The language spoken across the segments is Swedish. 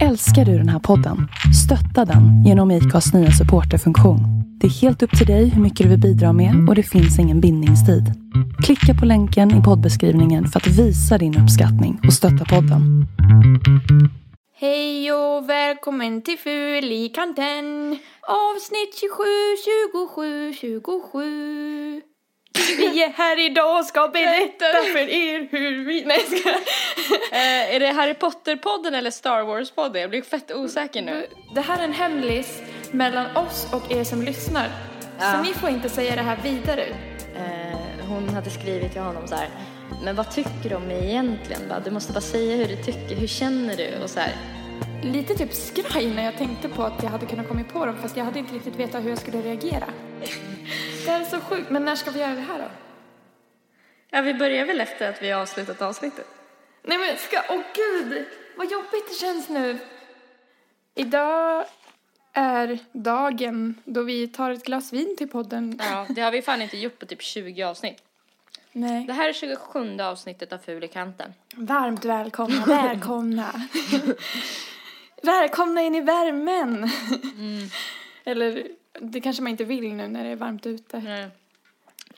Älskar du den här podden? Stötta den genom IKAs nya supporterfunktion. Det är helt upp till dig hur mycket du vill bidra med och det finns ingen bindningstid. Klicka på länken i poddbeskrivningen för att visa din uppskattning och stötta podden. Hej och välkommen till Ful i kanten Avsnitt 27, 27, 27 vi är här idag och ska berätta för er hur vi... Nej, ska... Eh, är det Harry Potter-podden eller Star Wars-podden? Jag blir fett osäker nu. Det här är en hemlis mellan oss och er som lyssnar Ja. Så ni får inte säga det här vidare Eh, hon hade skrivit till honom så här. Men vad tycker du om mig egentligen? Va? Du måste bara säga hur du tycker. Hur känner du? Och så här. Lite typ skraj när jag tänkte på att jag hade kunnat komma på dem fast jag hade inte riktigt vetat hur jag skulle reagera Det här är så sjukt, men när ska vi göra det här då? Ja, vi börjar väl efter att vi har avslutat avsnittet. Nej men ska, åh gud, vad jobbigt det känns nu. Idag är dagen då vi tar ett glas vin till podden. Ja, det har vi fan inte gjort på typ 20 avsnitt. Nej. Det här är 27 avsnittet av Ful i kanten. Varmt välkomna, välkomna. välkomna in i värmen. Eller det kanske man inte vill nu när det är varmt ute. Mm.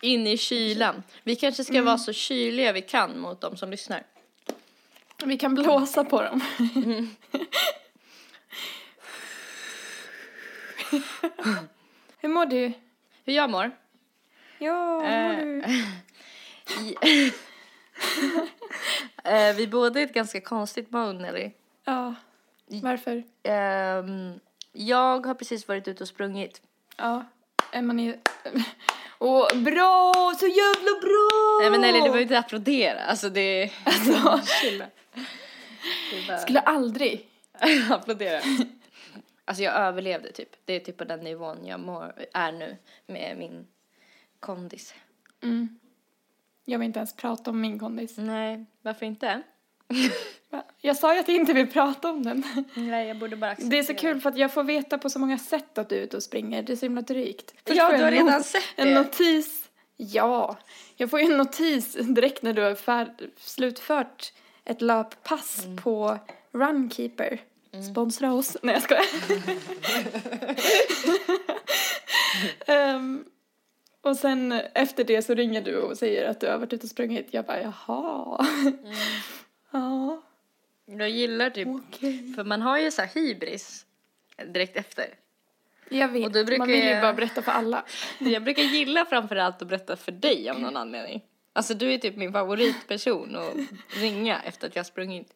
In i kylan. Vi kanske ska vara så kyliga vi kan mot de som lyssnar. Vi kan blåsa på dem. Hur mår du? Hur jag mår? Ja, hur mår Eh, du? Eh, vi båda är i ett ganska konstigt mode, Nelly. Ja, varför? Ehm, jag har precis varit ute och sprungit. Ja, Emma är... Åh, bra! Så jävla bra! Nej men Nelly, du behöver inte applådera. Alltså det... Alltså, chilla. Bara... Skulle aldrig. applådera. Alltså jag överlevde typ. Det är typ på den nivån jag mår, är nu med min kondis. Mm. Jag vill inte ens prata om min kondis. Nej, varför inte? Jag sa ju att jag inte vill prata om den. Nej, jag borde bara acceptera. Det är så kul för att jag får veta på så många sätt att du är ute och springer. Det är så himla drygt. Först Ja, du jag har en redan not- sett En det. notis. Ja. Jag får ju en notis direkt när du har slutfört ett löppass Mm. på Runkeeper. Sponsra oss. Nej, jag skojar. Ehm, och sen efter det så ringer du och säger att du har varit ute och sprungit. Jag bara, jaha. Mm. Ja, Jag gillar typ, okej. för man har ju så här hybris direkt efter. Jag vet, Och då brukar man vill ju jag- bara berätta för alla. Jag brukar gilla framförallt att berätta för dig av någon anledning. Alltså du är typ min favoritperson att ringa efter att jag har sprungit.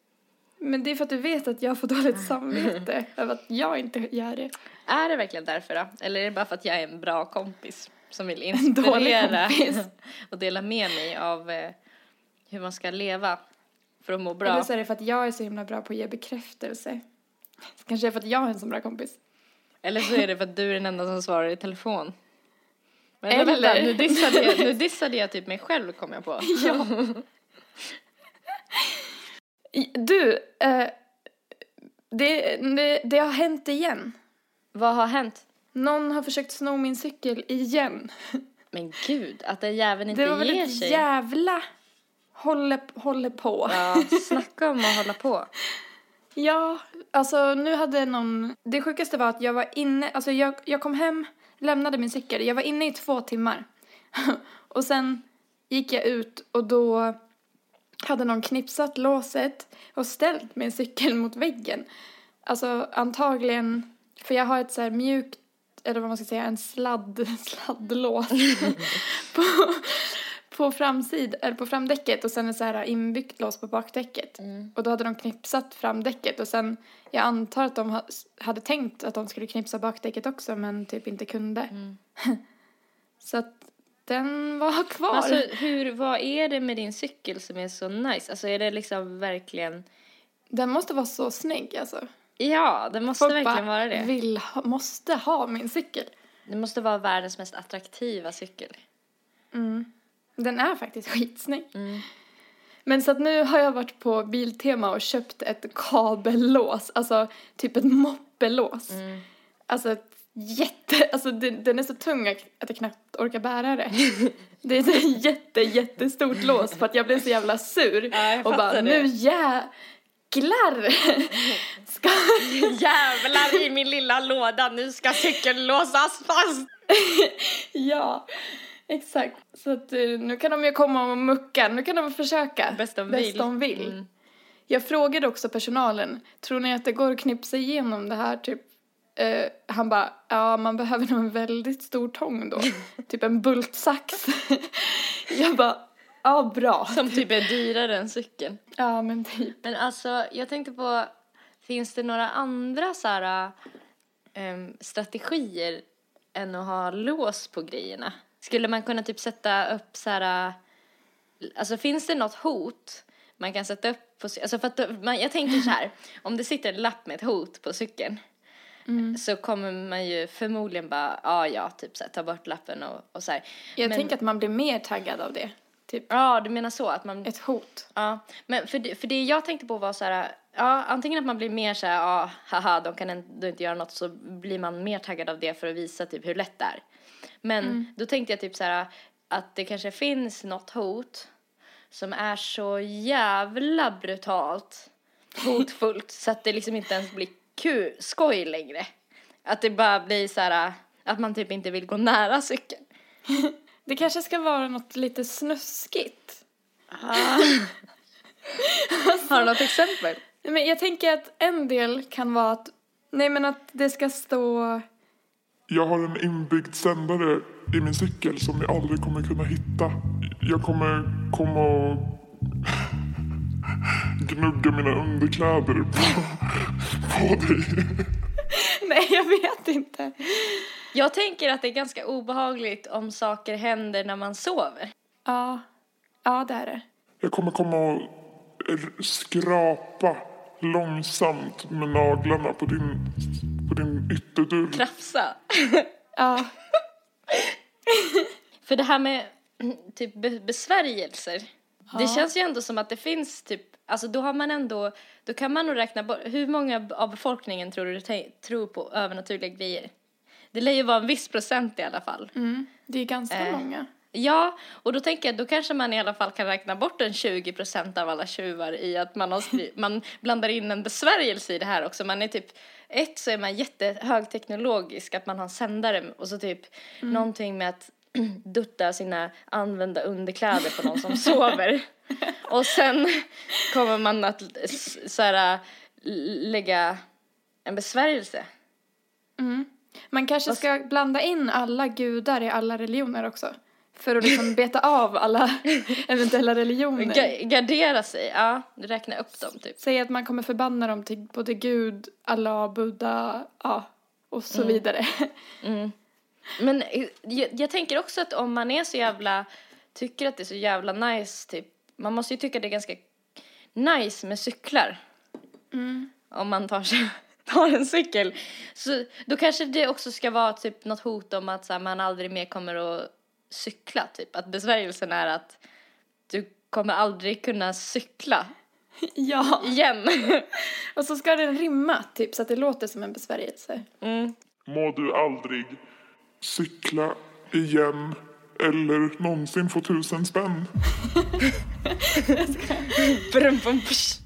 Men det är för att du vet att jag får dåligt samvete över att jag inte gör det. Är det verkligen därför då? Eller är det bara för att jag är en bra kompis som vill En dålig inspirera kompis. och dela med mig av eh, hur man ska leva för att må bra? Eller så är det för att jag är så himla bra på att ge bekräftelse. Kanske är för att jag är en så bra kompis. Eller så är det för att du är den enda som svarar i telefon. Men Eller- vänta, nu dissade, jag, nu dissade jag typ mig själv kom jag på. Ja. Du, eh, det, det, det har hänt igen. Vad har hänt? Någon har försökt sno min cykel igen. Men gud, att den jäveln inte Det var väl ger ett sig. jävla håller, håller på. Ja, snacka om att hålla på. Ja, alltså nu hade någon... Det sjukaste var att jag var inne, alltså jag, jag kom hem, lämnade min cykel, jag var inne i två timmar. och sen gick jag ut och då hade någon knipsat låset och ställt min cykel mot väggen. Alltså antagligen, för jag har ett så här mjukt, eller vad man ska säga, en sladd, sladdlås på, på framsid, eller på framdäcket och sen ett så här inbyggt lås på bakdäcket. Och då hade de knipsat framdäcket och sen, jag antar att de ha, hade tänkt att de skulle knipsa bakdäcket också men typ inte kunde. så att den var kvar. Alltså hur, vad är det med din cykel som är så nice? Alltså är det liksom verkligen, Den måste vara så snygg alltså. ja det måste Folk verkligen bara vara det. Vill ha, måste ha min cykel. Det måste vara världens mest attraktiva cykel. Mm. Den är faktiskt skitsnygg. Mm. Men så att nu har jag varit på Biltema och köpt ett kabellås, alltså typ ett moppelås. Mm. Alltså ett jätte, alltså den, den är så tung att jag knappt orkar bära det. Det är ett jätte, jättestort lås för att jag blev så jävla sur. Ja, och bara, fattar nu det. jävlar ska, jävlar i min lilla låda, nu ska cykeln låsas fast. Ja, exakt. Så att eh, nu kan de ju komma och mucka, nu kan de försöka. Bäst de Bäst vill. de vill. Mm. Jag frågade också personalen, tror ni att det går att knipsa igenom det här typ? Eh, han bara, ja man behöver nog en väldigt stor tång då. typ en bultsax. jag bara, ja bra. Som typ är dyrare än cykeln. Ja men typ. Men alltså, jag tänkte på, finns det några andra så här, ehm, strategier än att ha lås på grejerna? Skulle man kunna typ sätta upp så här, alltså finns det något hot man kan sätta upp på alltså för att man, jag tänker så här, om det sitter en lapp med ett hot på cykeln så kommer man ju förmodligen bara, ja ja, typ så här, ta bort lappen och, och så här. Jag Men- tänker att man blir mer taggad av det. Typ Ja, du menar så att man ett hot. Ja, men för det, för det jag tänkte på var så här, ja, antingen att man blir mer så här, ja, haha, de kan ändå inte göra något, så blir man mer taggad av det för att visa typ hur lätt det är. Men då tänkte jag typ så här, att det kanske finns något hot som är så jävla brutalt hotfullt så att det liksom inte ens blir kul, skoj längre. Att det bara blir så här, att man typ inte vill gå nära cykeln. Det kanske ska vara något lite snuskigt. Har du något exempel? Men jag tänker att en del kan vara att, nej men att det ska stå, Jag har en inbyggd sändare i min cykel som jag aldrig kommer kunna hitta. Jag kommer komma och gnugga mina underkläder på, på dig. nej jag vet inte. Jag tänker att det är ganska obehagligt om saker händer när man sover. Ja, ja det är det. Jag kommer komma och skrapa långsamt med naglarna på din, på din ytterdörr. Krafsa. Ja, För det här med typ be- besvärjelser. Det känns ju ändå som att det finns typ, alltså då har man ändå, då kan man nog räkna bort, hur många av befolkningen tror du tror på övernaturliga grejer? Det lär ju vara en viss procent i alla fall. mm, det är ganska Eh. många. Ja, och då tänker jag då kanske man i alla fall kan räkna bort en 20 procent av alla tjuvar i att man, har skri- man blandar in en besvärjelse i det här också. Man är typ, ett så är man jättehögteknologisk, att man har en sändare och så typ någonting med att dutta sina använda underkläder på någon som sover. Och sen kommer man att så här, lägga en besvärjelse. Man kanske ska blanda in alla gudar i alla religioner också. För att liksom beta av alla eventuella religioner. Ga- gardera sig, ja, räkna upp dem typ. Säg att man kommer förbanna dem till både Gud, Allah, Buddha, ja, och så vidare. Men eh, jag, jag tänker också att om man är så jävla, tycker att det är så jävla nice, typ, man måste ju tycka det är ganska nice med cyklar. Om man tar, sig, tar en cykel. Så då kanske det också ska vara typ något hot om att så här, man aldrig mer kommer att cykla, typ. Att besvärjelsen är att du kommer aldrig kunna cykla ja, igen. och så ska den rimma typ så att det låter som en besvärjelse. Må du aldrig cykla igen eller någonsin få tusen spänn. Brum, brum, psh.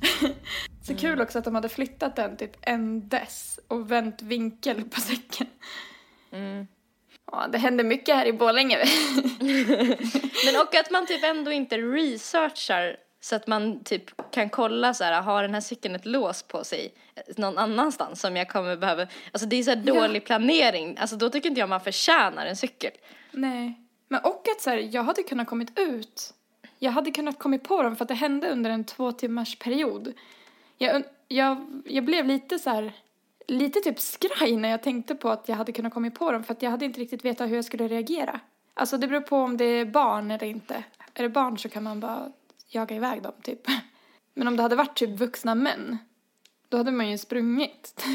Så kul också att de hade flyttat den typ en dess och vänt vinkel på säcken. Ja, det händer mycket här i Borlänge. Men och att man typ ändå inte researchar så att man typ kan kolla så här, har den här cykeln ett lås på sig någon annanstans som jag kommer behöva, alltså det är så här dålig planering, alltså då tycker inte jag man förtjänar en cykel. Nej. Men och att så här, jag hade kunnat kommit ut. Jag hade kunnat kommit på dem för att det hände under en två timmars period. Jag, jag, jag blev lite så här, lite typ skraj när jag tänkte på att jag hade kunnat kommit på dem för att jag hade inte riktigt vetat hur jag skulle reagera. Alltså det beror på om det är barn eller inte. Är det barn så kan man bara jaga iväg dem typ. Men om det hade varit typ vuxna män, då hade man ju sprungit.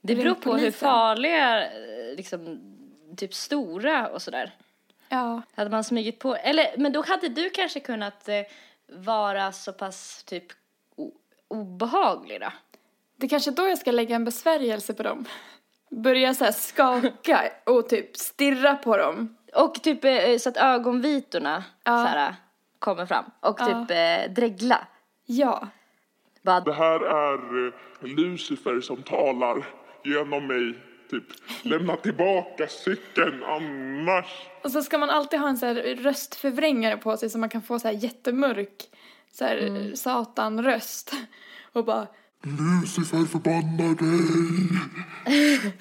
Det Ring beror på hur farliga, eh, liksom, typ stora och sådär. ja. Hade man smugit på, eller men då hade du kanske kunnat eh, vara så pass typ obehaglig då. Det är kanske då jag ska lägga en besvärjelse på dem. Börja så här skaka och typ stirra på dem. Och typ eh, så att ögonvitorna Ja. så här, kommer fram. Och Ja. typ eh, dregla. Ja. Vad? Det här är eh, Lucifer som talar genom mig. Typ, lämna tillbaka cykeln annars. Och så ska man alltid ha en så här röstförvrängare på sig så man kan få så här jättemörk så här Mm. satanröst. Och bara Lucifer förbannar dig.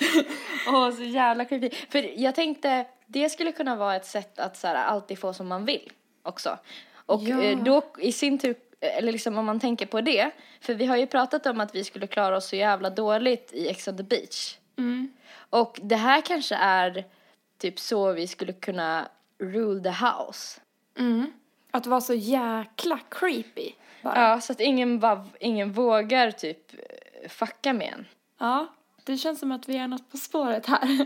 Åh, så jävla creepy. För jag tänkte, det skulle kunna vara ett sätt att så här, alltid få som man vill också. Och Ja. eh, då i sin tur, eller liksom om man tänker på det, för vi har ju pratat om att vi skulle klara oss så jävla dåligt i Ex on the beach. mm. Och det här kanske är typ så vi skulle kunna rule the house. Mm. Att vara så jäkla creepy bara. Ja, så att ingen, bara, ingen vågar typ eh, fucka med en. Ja, det känns som att vi är något på spåret här.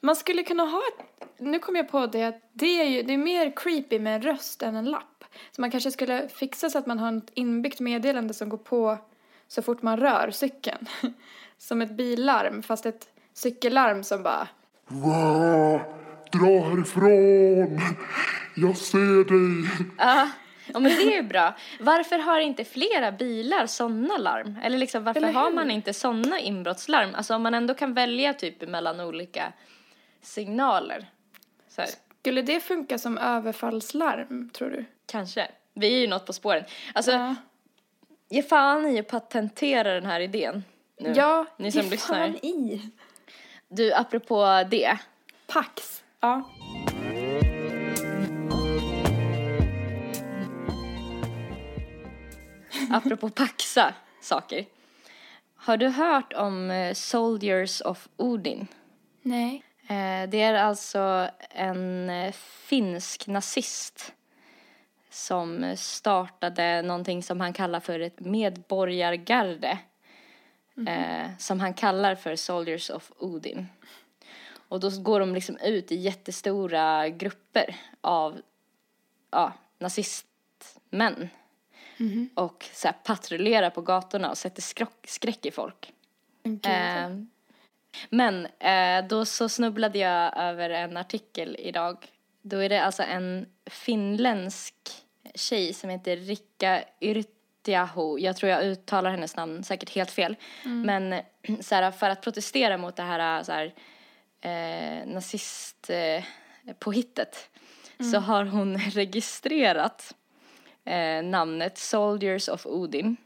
Man skulle kunna ha ett, nu kom jag på det, att det är ju, det är mer creepy med en röst än en lapp. Så man kanske skulle fixa så att man har ett inbyggt meddelande som går på så fort man rör cykeln. Som ett billarm, fast ett cykellarm som bara? Dra härifrån. Jag ser dig. Ja, ja men det är ju bra. Varför har inte flera bilar sådana larm? Eller liksom varför Eller har man inte sådana inbrottslarm? Alltså om man ändå kan välja typ mellan olika signaler. Så här, Skulle det funka som överfallslarm, tror du? kanske. Vi är ju något på spåren. Alltså, Ja. ge fan i att patentera den här idén. Nu. Ja, Ni som ge lyssnar. fan i. Du, apropå det. Pax. Ja. Apropå paxa saker. Har du hört om eh, Soldiers of Odin? Nej. Eh, Det är alltså en eh, finsk nazist som startade någonting som han kallar för ett medborgargarde. Eh, som han kallar för Soldiers of Odin. Och då går de liksom ut i jättestora grupper av ja, nazistmän. Och så här patrullerar på gatorna och sätter skrock, skräck i folk. Eh, men eh, då så snubblade jag över en artikel idag. Då är det alltså en finländsk tjej som heter Rikka Yrttiaho. Jag tror jag uttalar hennes namn säkert helt fel. Men eh, så här, för att protestera mot det här, så här eh, nazistpåhittet eh, påhittet så har hon registrerat eh, namnet Soldiers of Odin.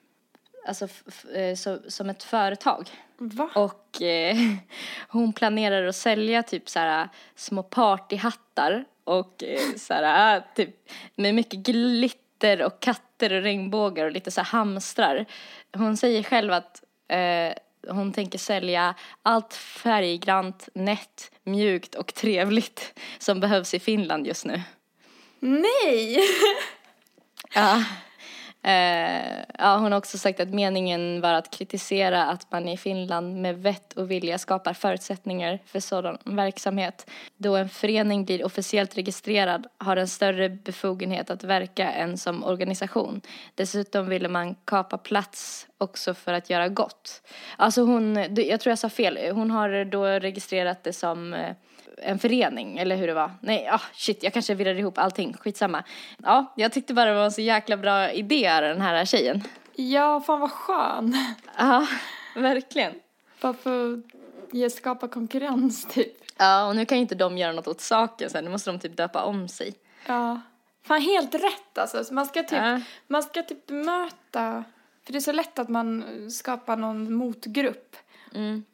Alltså eh, så, som ett företag. Va? Och eh, hon planerar att sälja typ så här små partyhattar och eh, så här typ med mycket glitter och katter och regnbågar och lite så här hamstrar. Hon säger själv att eh, hon tänker sälja allt färggrant, nätt, mjukt och trevligt som behövs i Finland just nu. Nej! Ja. Eh, ja, hon har också sagt att meningen var att kritisera att man i Finland med vett och vilja skapar förutsättningar för sådan verksamhet. Då en förening blir officiellt registrerad har den större befogenhet att verka än som organisation. Dessutom ville man kapa plats också för att göra gott. Alltså hon, jag tror jag sa fel, hon har då registrerat det som eh, en förening, eller hur det var. Nej, ah, shit, jag kanske virrade ihop allting, skitsamma. Ja, jag tyckte bara det var en så jäkla bra idé, den här tjejen. Ja, fan vad skön. Ja, verkligen. Bara för att skapa konkurrens typ. Ja, och nu kan ju inte de göra något åt saken sen, nu måste de typ döpa om sig. Ja. Fan helt rätt alltså. Så Man ska typ, Ja. man ska typ bemöta, för det är så lätt att man skapar någon motgrupp. Mm.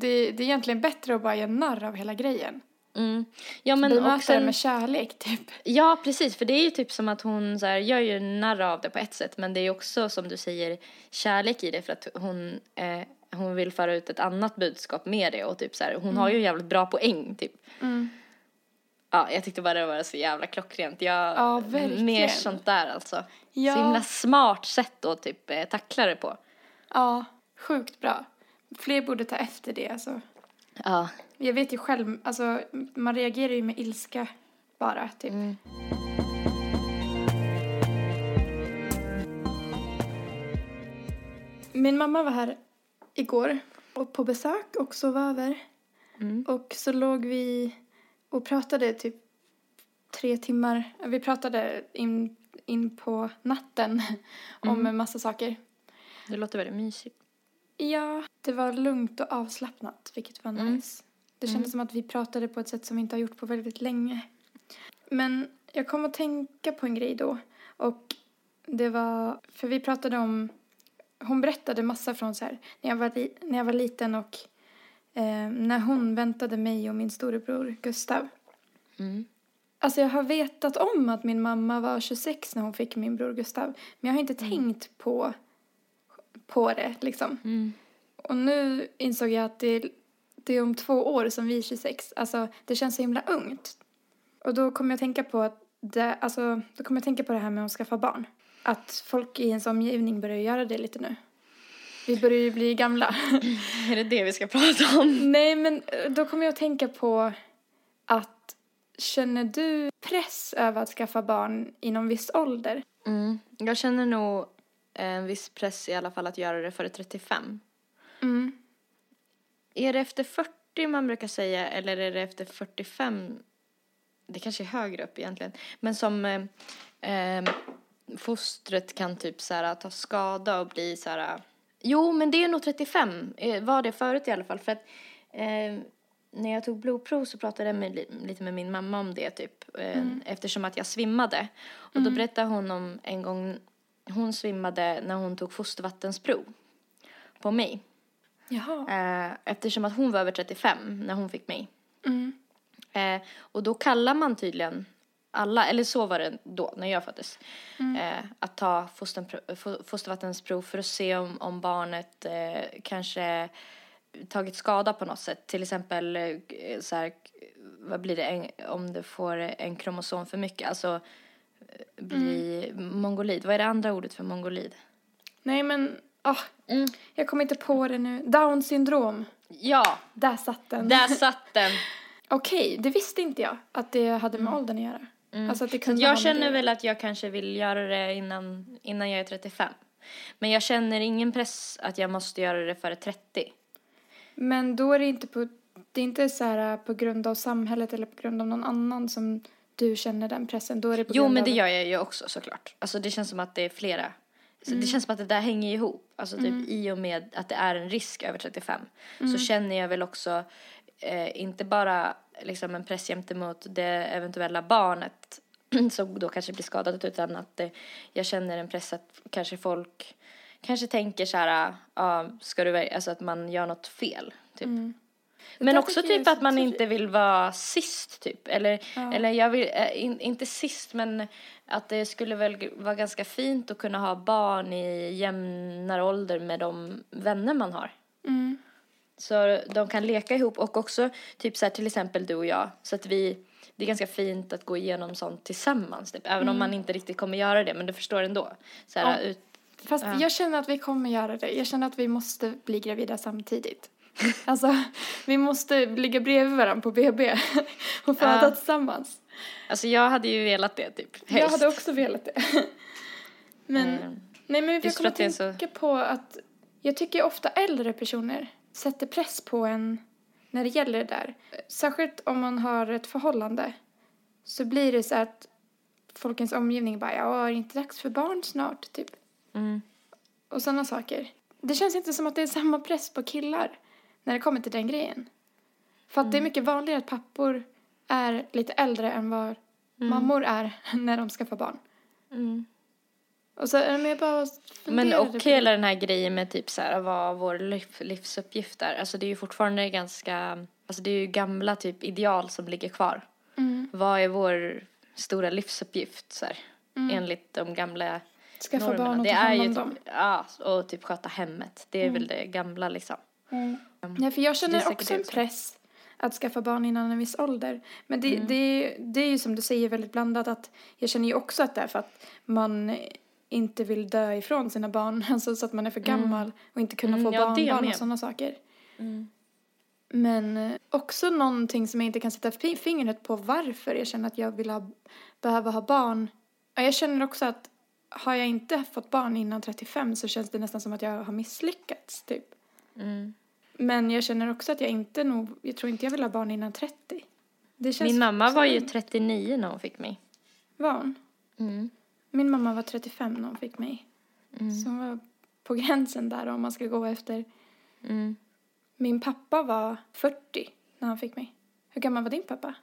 Det, det är egentligen bättre att bara göra narr av hela grejen. Mm. Ja, men och Bemöta det sen, med kärlek typ. ja, precis, för det är ju typ som att hon så här, gör ju narr av det på ett sätt, men det är ju också som du säger kärlek i det för att hon, eh, hon vill föra ut ett annat budskap med det och typ så här, hon har ju en jävligt bra poäng typ. Mm. Ja, jag tyckte bara det var så jävla klockrent. Jag, Ja, verkligen. Mer sånt där alltså. Ja. Så himla smart sätt att typ eh, tackla det på. Ja, sjukt bra. Fler borde ta efter det alltså. Ja. Jag vet ju själv, alltså man reagerar ju med ilska bara typ. Mm. Min mamma var här igår och på besök och sov över. Mm. Och så låg vi och pratade typ tre timmar. Vi pratade in in på natten om en massa saker. Det låter väldigt mysigt. Ja, det var lugnt och avslappnat, vilket var nice. Det kändes som att vi pratade på ett sätt som vi inte har gjort på väldigt länge. Men jag kom att tänka på en grej då. Och det var, för vi pratade om, hon berättade massa från så här, när jag var, li, när jag var liten och eh, när hon väntade mig och min storebror Gustav. Mm. Alltså jag har vetat om att min mamma var 26 när hon fick min bror Gustav. Men jag har inte tänkt på, på det liksom. Mm. Och nu insåg jag att det, det är om två år som vi är 26. Alltså det känns så himla ungt. Och då kommer jag tänka på att det, alltså, då kommer jag tänka på det här med att skaffa barn. Att folk i ens omgivning börjar göra det lite nu. Vi börjar ju bli gamla. Är det det vi ska prata om? Nej, men eh, då kommer jag att tänka på att känner du press över att skaffa barn i någon viss ålder? Mm. Jag känner nog en viss press i alla fall att göra det före 35. Mm. Är det efter 40 man brukar säga eller är det efter 45? Det kanske är högre upp egentligen. Men som eh, eh, fostret kan typ så här, ta skada och bli så här. Jo, men det är nog 35. eh, Var det förut i alla fall. För att eh, när jag tog blodprov så pratade jag med, li- lite med min mamma om det typ. Eh, Eftersom att jag svimmade. Och då berättade hon om en gång hon svimmade när hon tog fostervattensprov på mig. Jaha. Eh, eftersom att hon var över 35 när hon fick mig. Mm. Eh, och då kallar man tydligen alla, eller så var det då när jag föddes, eh, att ta fostervattensprov för att se om, om barnet kanske tagit skada på något sätt. Till exempel så här, vad blir det, en, om det får en kromosom för mycket, alltså eh, bli mongolid. Vad är det andra ordet för mongolid? Nej, men ah, Mm. jag kommer inte på det nu. Down syndrom. Ja, Där satt den. där satt den. Okej, det visste inte jag att det hade med åldern att göra. Alltså att det kunde jag känner det. väl att jag kanske vill göra det innan, innan jag är 35. Men jag känner ingen press att jag måste göra det före 30. Men då är det inte på, det är inte så här äh, på grund av samhället eller på grund av någon annan som du känner den pressen. Då är det på Jo, men det gör jag ju också såklart. Alltså det känns som att det är flera. Så Mm. Det känns som att det där hänger ihop. Alltså typ i och med att det är en risk över 35 Mm. så känner jag väl också eh, inte bara liksom en press gentemot det eventuella barnet som då kanske blir skadat utan att eh, jag känner en press att kanske folk kanske tänker så här, ja, ska du, alltså att man gör något fel, typ. Mm. Men också typ att man inte vill vara sist typ. Eller, eller jag vill, eh, in, inte sist men att det skulle väl vara ganska fint att kunna ha barn i jämnare ålder med de vänner man har. Mm. Så de kan leka ihop och också typ så här till exempel du och jag. Så att vi, det är ganska fint att gå igenom sånt tillsammans typ. Även om man inte riktigt kommer göra det men du förstår ändå. Så här, Mm. Ja. ut, Fast jag känner att vi kommer göra det. Jag känner att vi måste bli gravida samtidigt. Alltså, vi måste ligga bredvid varandra på BB och föda Ja. tillsammans. alltså jag hade ju velat det typ. Jag helst. hade också velat det. Men, Mm. nej men jag kommer att att så- tänka på att jag tycker ofta äldre personer sätter press på en när det gäller det där. Särskilt om man har ett förhållande så blir det så att folkens omgivning bara, ja, är det inte dags för barn snart, typ. Mm. Och sådana saker. Det känns inte som att det är samma press på killar när det kommer till den grejen. För att det är mycket vanligare att pappor är lite äldre än vad mammor är när de skaffar barn. Mm. Och så, men jag bara Men och på- hela den här grejen med typ så här vad vår liv, livsuppgift är. Alltså det är ju fortfarande ganska, alltså det är ju gamla typ ideal som ligger kvar. Mm. Vad är vår stora livsuppgift så här, enligt de gamla Skaffa normerna? barn och ta hand om dem. typ, ja, och typ sköta hemmet. Det är väl det gamla liksom. Nej, för jag känner också en press att skaffa barn innan en viss ålder. Men det, Mm. det, det är ju som du säger väldigt blandat att jag känner ju också att det är för att man inte vill dö ifrån sina barn, alltså så att man är för gammal och inte kunna Mm, få ja, det barnbarn och sådana saker. Men eh, också någonting som jag inte kan sätta fi- fingret på varför jag känner att jag vill ha, behöver ha barn. Ja, Jag känner också att har jag inte fått barn innan 35 så känns det nästan som att jag har misslyckats, typ. Mm. Men jag känner också att jag inte nog, jag tror inte jag vill ha barn innan 30. Det känns Min mamma var ju 39 när hon fick mig. Var hon? Mm. Min mamma var 35 när hon fick mig. Mm. Så hon var på gränsen där om man ska gå efter. Mm. Min pappa var 40 när han fick mig. Hur gammal var din pappa?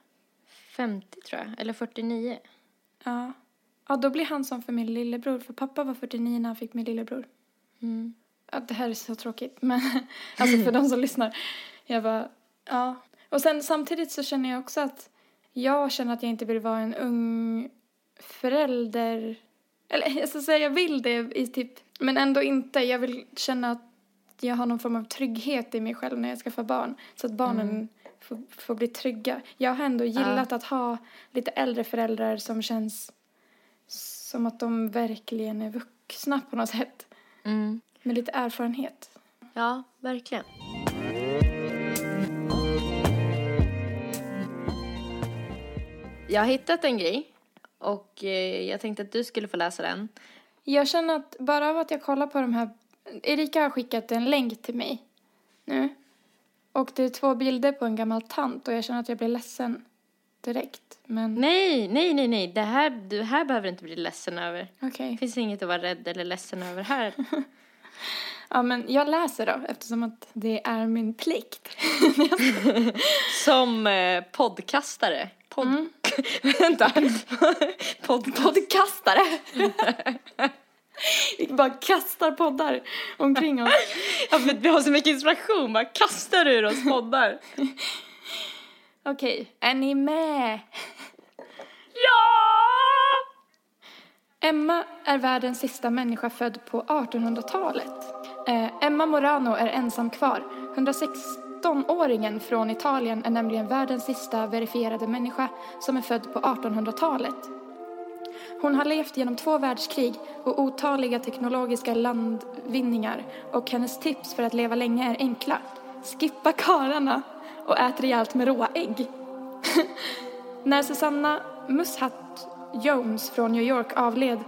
50 tror jag, eller 49. Ja. Ja, då blir han som för min lillebror. För pappa var 49 när han fick min lillebror. Mm. Ja, det här är så tråkigt. Men alltså för de som lyssnar. Jag bara, ja. Och sen samtidigt så känner jag också att jag känner att jag inte vill vara en ung förälder. Eller jag ska säga jag vill det i typ, men ändå inte. Jag vill känna att jag har någon form av trygghet i mig själv när jag skaffar barn. Så att barnen får, får bli trygga. Jag har ändå gillat att ha lite äldre föräldrar som känns som att de verkligen är vuxna på något sätt. Mm. Med lite erfarenhet. Ja, verkligen. Jag har hittat en grej och eh, jag tänkte att du skulle få läsa den. Jag känner att bara av att jag kollar på de här... Erika har skickat en länk till mig nu. Och det är två bilder på en gammal tant och jag känner att jag blir ledsen direkt. Men Nej, nej, nej, nej. Det här, du här behöver inte bli ledsen över. okej. Det finns inget att vara rädd eller ledsen över här. Ja, men jag läser då eftersom att det är min plikt. Som eh, podcastare. Pod... Vänta. Pod... Podcastare! Vi bara kastar poddar omkring oss. Ja, för vi har så mycket inspiration. Bara kastar ur oss poddar. Okej, är ni med? Ja! Emma är världens sista människa född på 1800-talet. Eh, Emma Morano är ensam kvar. 116-åringen från Italien är nämligen världens sista verifierade människa som är född på 1800-talet. Hon har levt genom två världskrig och otaliga teknologiska landvinningar och hennes tips för att leva länge är enkla. Skippa karlarna och ät rejält med råa ägg. När Susanna Mushat Jones från New York avled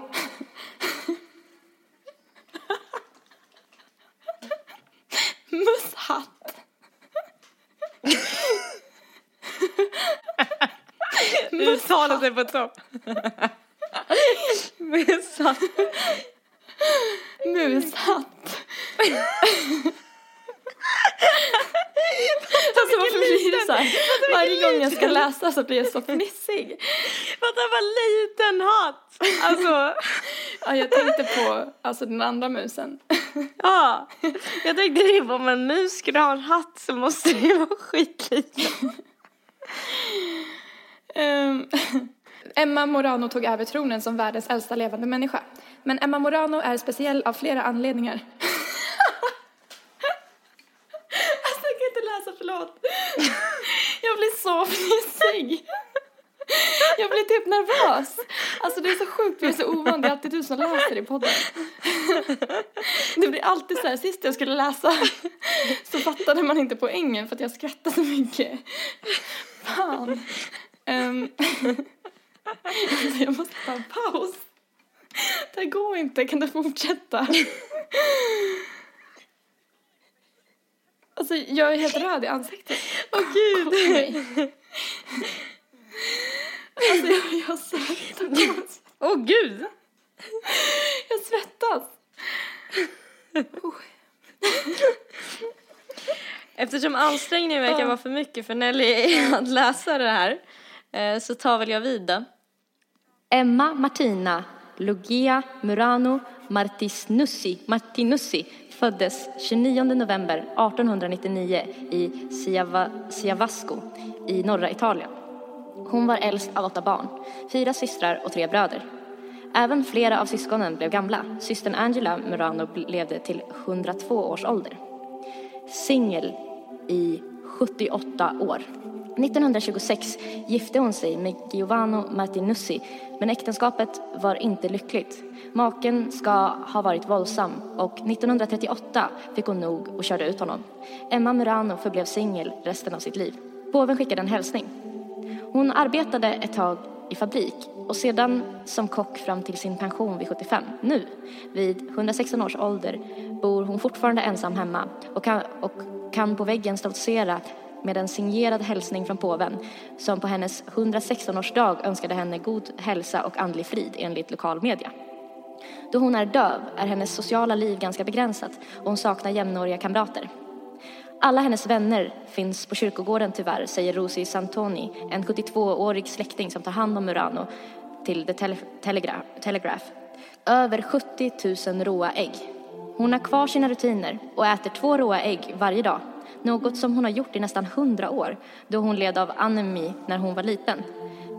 Mushat. Uttalet är på topp. Musat. Mushatt. Alltså varför blir det så här? Varje gång jag ska läsa så blir jag så fnissig. Vänta, vad liten hatt. Alltså, Ja, jag tänkte på alltså den andra musen. ja. Jag tänkte det, om en mus skulle ha en hatt så måste det vara skitliten. Ehm, Emma Morano tog över tronen som världens äldsta levande människa. Men Emma Morano är speciell av flera anledningar. alltså jag kan inte läsa, förlåt. Jag blir så fnissig. Jag blir typ nervös. Alltså det är så sjukt, vi är så ovana. Det är alltid du som läser i podden. Det blir alltid så här, sist jag skulle läsa så fattade man inte poängen för att jag skrattade så mycket. Fan. Ehm, alltså jag måste ta en paus. Det här går inte, kan du fortsätta? Alltså jag är helt röd i ansiktet. Åh gud. Nej. Alltså jag, jag Åh gud. Jag svettas. Eftersom ansträngningen verkar vara för mycket för Nelly att läsa det här eh, så tar väl jag vid då. Emma Martina Lugia Murano Martinussi, Martinussi föddes 29 november 1899 i Siava, Siavasco i norra Italien. Hon var äldst av åtta barn, fyra systrar och tre bröder. Även flera av syskonen blev gamla. Systern Angela Murano levde till 102 års ålder singel i 78 år. 1926 gifte hon sig med Giovanni Martinussi men äktenskapet var inte lyckligt. Maken ska ha varit våldsam och 1938 fick hon nog och körde ut honom. Emma Murano förblev singel resten av sitt liv. Påven skickade en hälsning. Hon arbetade ett tag i fabrik och sedan som kock fram till sin pension vid 75. Nu, vid 116 års ålder, bor hon fortfarande ensam hemma och kan, och kan på väggen stoltsera med en signerad hälsning från påven som på hennes 116-årsdag önskade henne god hälsa och andlig frid enligt lokal media. Då hon är döv är hennes sociala liv ganska begränsat och hon saknar jämnåriga kamrater. Alla hennes vänner finns på kyrkogården tyvärr, säger Rosie Santoni, en 72-årig släkting som tar hand om Murano till The Tele Telegra Telegraph. Över 70 000 råa ägg. Hon har kvar sina rutiner och äter två råa ägg varje dag. Något som hon har gjort i nästan 100 år, då hon led av anemi när hon var liten.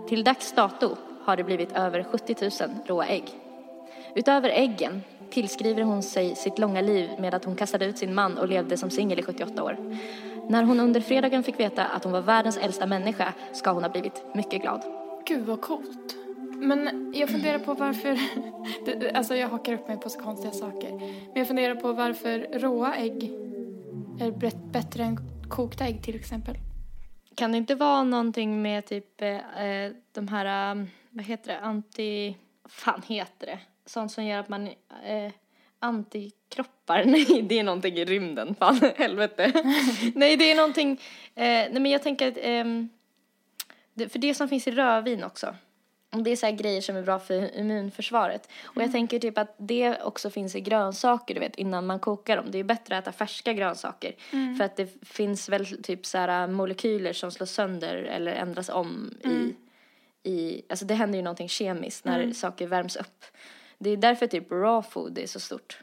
Till dags dato har det blivit över 70 000 råa ägg. Utöver äggen tillskriver hon sig sitt långa liv med att hon kastade ut sin man och levde som singel i 78 år. När hon under fredagen fick veta att hon var världens äldsta människa ska hon ha blivit mycket glad. Gud vad coolt. Men jag funderar på varför, alltså jag hakar upp mig på så konstiga saker. Men jag funderar på varför råa ägg är bättre än kokta ägg till exempel. Kan det inte vara någonting med typ eh, eh, de här, um, vad heter det, anti, vad fan heter det? Sånt som gör att man, eh, antikroppar, nej det är någonting i rymden, fan helvete. nej det är någonting, eh, nej men jag tänker att, ehm, det, för det som finns i rödvin också. Och Det är så grejer som är bra för immunförsvaret. Och jag tänker typ att det också finns i grönsaker, du vet, innan man kokar dem. Det är bättre att äta färska grönsaker. För att det finns väl typ så här molekyler som slås sönder eller ändras om i, i, alltså det händer ju någonting kemiskt när saker värms upp. Det är därför typ raw food är så stort.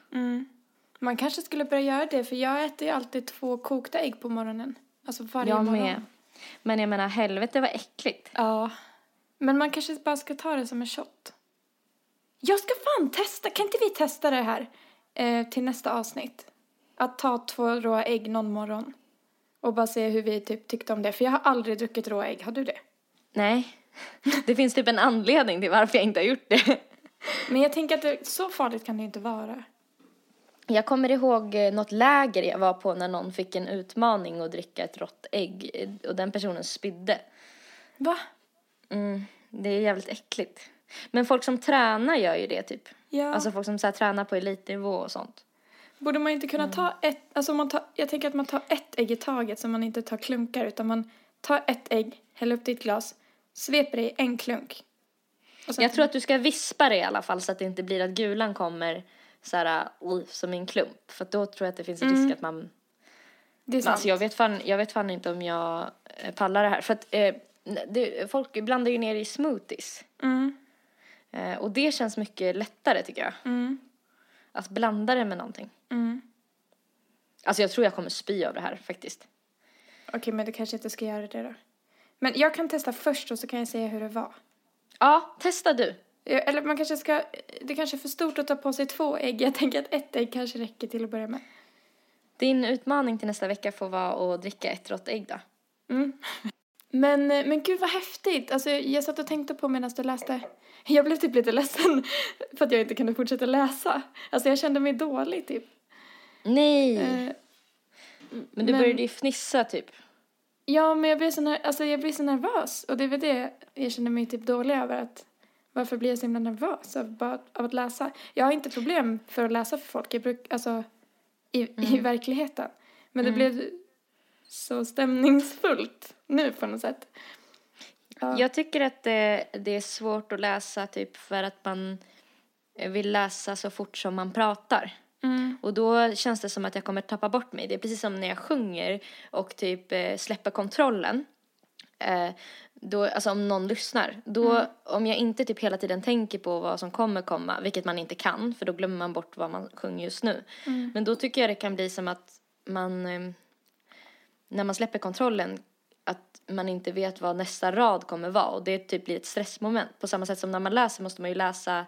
Man kanske skulle börja göra det för jag äter ju alltid två kokta ägg på morgonen. Alltså varje Jag morgon. med. Men jag menar helvete vad äckligt. Ja. Men man kanske bara ska ta det som en shot. Jag ska fan testa, kan inte vi testa det här eh, till nästa avsnitt? Att ta två råa ägg någon morgon. Och bara se hur vi typ tyckte om det. För jag har aldrig druckit råa ägg, har du det? Nej. Det finns typ en anledning till varför jag inte har gjort det. Men jag tänker att det, så farligt kan det inte vara. Jag kommer ihåg eh, något läger jag var på när någon fick en utmaning att dricka ett rått ägg eh, och den personen spydde. Va? Mm, det är jävligt äckligt. Men folk som tränar gör ju det typ. Ja. Alltså folk som så här, tränar på elitnivå och sånt. Borde man inte kunna ta ett, alltså man tar, jag tänker att man tar ett ägg i taget så man inte tar klunkar utan man tar ett ägg, häller upp det i ett glas, sveper det i en klunk. Jag tror att du ska vispa det i alla fall så att det inte blir att gulan kommer så här, som en klump. För då tror jag att det finns en risk att man det är Men sant. alltså jag vet fan, jag vet fan inte om jag eh, pallar det här. För att eh, det, folk blandar ju ner i smoothies. Mm, Eh, och det känns mycket lättare tycker jag. mm, Att blanda det med någonting. mm. Alltså jag tror jag kommer spy av det här faktiskt. Okej, men du kanske inte ska göra det då. Men jag kan testa först och så kan jag säga hur det var. Ja, testa du. Eh, Eller man kanske ska, det kanske är för stort att ta på sig två ägg. Jag tänker att ett ägg kanske räcker till att börja med. Din utmaning till nästa vecka får vara att dricka ett rått ägg då. Men, eh, men gud vad häftigt. Alltså jag satt och tänkte på medan du läste. Jag blev typ lite ledsen för att jag inte kunde fortsätta läsa. Alltså jag kände mig dålig typ. Nej! Eh, men du men- började ju fnissa typ. Ja, men jag blir så, ner- alltså, jag blir så nervös. Och det är väl det jag känner mig typ dålig över. Att, varför blir jag så himla nervös av, bara, av att läsa? Jag har inte problem för att läsa för folk. Jag bruk, alltså, i, i verkligheten. Men det blev så stämningsfullt nu på något sätt. Ja. Jag tycker att det, det är svårt att läsa typ för att man vill läsa så fort som man pratar. Mm. Och då känns det som att jag kommer tappa bort mig. Det är precis som när jag sjunger och typ eh, släpper kontrollen. Eh, då, alltså om någon lyssnar. Då, om jag inte typ hela tiden tänker på vad som kommer komma, vilket man inte kan, för då glömmer man bort vad man sjunger just nu. Men då tycker jag det kan bli som att man, eh, när man släpper kontrollen, att man inte vet vad nästa rad kommer vara. Och det typ blir ett stressmoment. På samma sätt som när man läser måste man ju läsa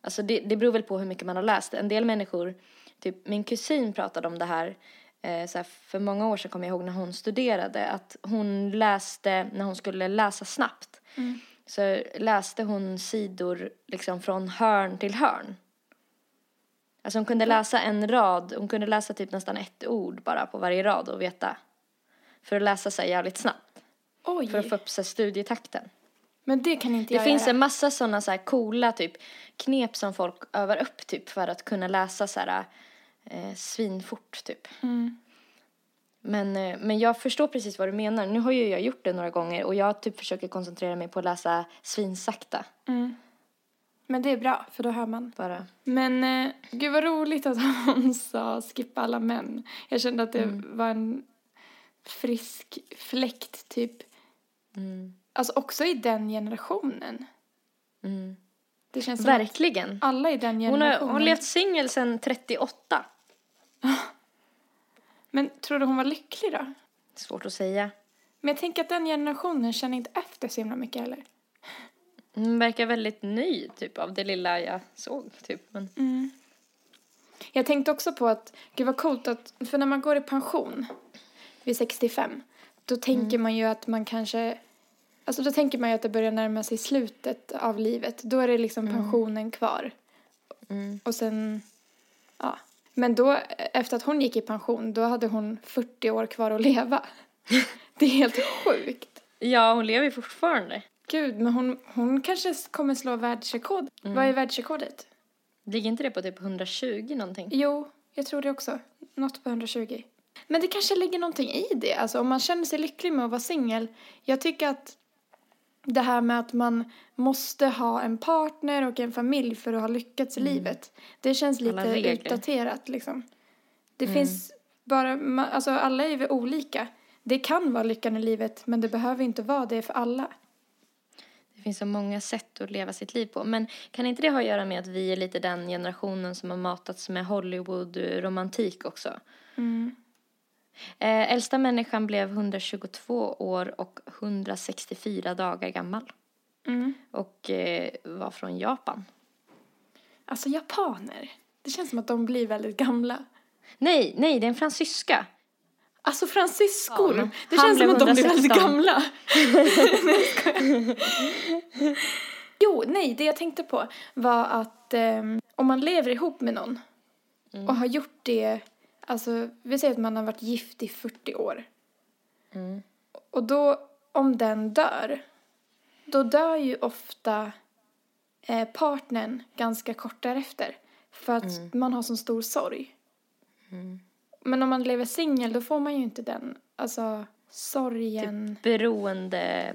Alltså det, det beror väl på hur mycket man har läst. En del människor, typ min kusin pratade om det här, eh, så här för många år sedan kommer jag ihåg när hon studerade, att hon läste, när hon skulle läsa snabbt, så läste hon sidor liksom från hörn till hörn. Alltså hon kunde läsa en rad, hon kunde läsa typ nästan ett ord bara på varje rad och veta. För att läsa sig jävligt snabbt. Oj, För att få upp här, studietakten. Men det kan inte Det jag finns göra. en massa sådana så här coola typ knep som folk övar upp typ för att kunna läsa så här eh, svinfort typ. Men, eh, men jag förstår precis vad du menar. Nu har ju jag gjort det några gånger och jag typ försöker koncentrera mig på att läsa svinsakta. Men det är bra, för då hör man. Bara. Men eh, gud vad roligt att hon sa skippa alla män. Jag kände att det var en frisk fläkt typ. Alltså också i den generationen. Det känns som att Verkligen. alla i den Hon generationen. har, hon har levt singel sedan 38. Men tror du hon var lycklig då? Svårt att säga. Men jag tänker att den generationen känner inte efter så himla mycket heller. Hon verkar väldigt nöjd typ av det lilla jag såg typ. Men, Jag tänkte också på att, gud vad coolt att, för när man går i pension vid 65, då tänker man ju att man kanske, alltså då tänker man ju att det börjar närma sig slutet av livet. Då är det liksom pensionen kvar. Och sen, ja. Men då, efter att hon gick i pension, då hade hon 40 år kvar att leva. det är helt sjukt. ja, hon lever ju fortfarande. Gud, men hon, hon kanske kommer slå världsrekord. Vad är världsrekordet? Ligger inte det på typ 120 någonting? Jo, jag tror det också. Något på 120. Men det kanske ligger någonting i det. Alltså om man känner sig lycklig med att vara singel. Jag tycker att det här med att man måste ha en partner och en familj för att ha lyckats i livet. Det känns lite utdaterat liksom. Det finns bara, alltså alla är ju olika. Det kan vara lyckan i livet men det behöver inte vara det för alla. Det finns så många sätt att leva sitt liv på. Men kan inte det ha att göra med att vi är lite den generationen som har matats med Hollywood-romantik också? Eh, äldsta människan blev 122 år och 164 dagar gammal. Och eh, var från Japan. Alltså japaner. Det känns som att de blir väldigt gamla. Nej, nej, det är en fransyska. Alltså fransyskor. Ja, det känns som att de blir väldigt 116. gamla. Jo, nej, det jag tänkte på var att ehm, om man lever ihop med någon och har gjort det, alltså vi säger att man har varit gift i 40 år. Och då, om den dör, då dör ju ofta eh, partnern ganska kort därefter. För att man har sån stor sorg. Men om man lever singel då får man ju inte den, alltså sorgen. Beroende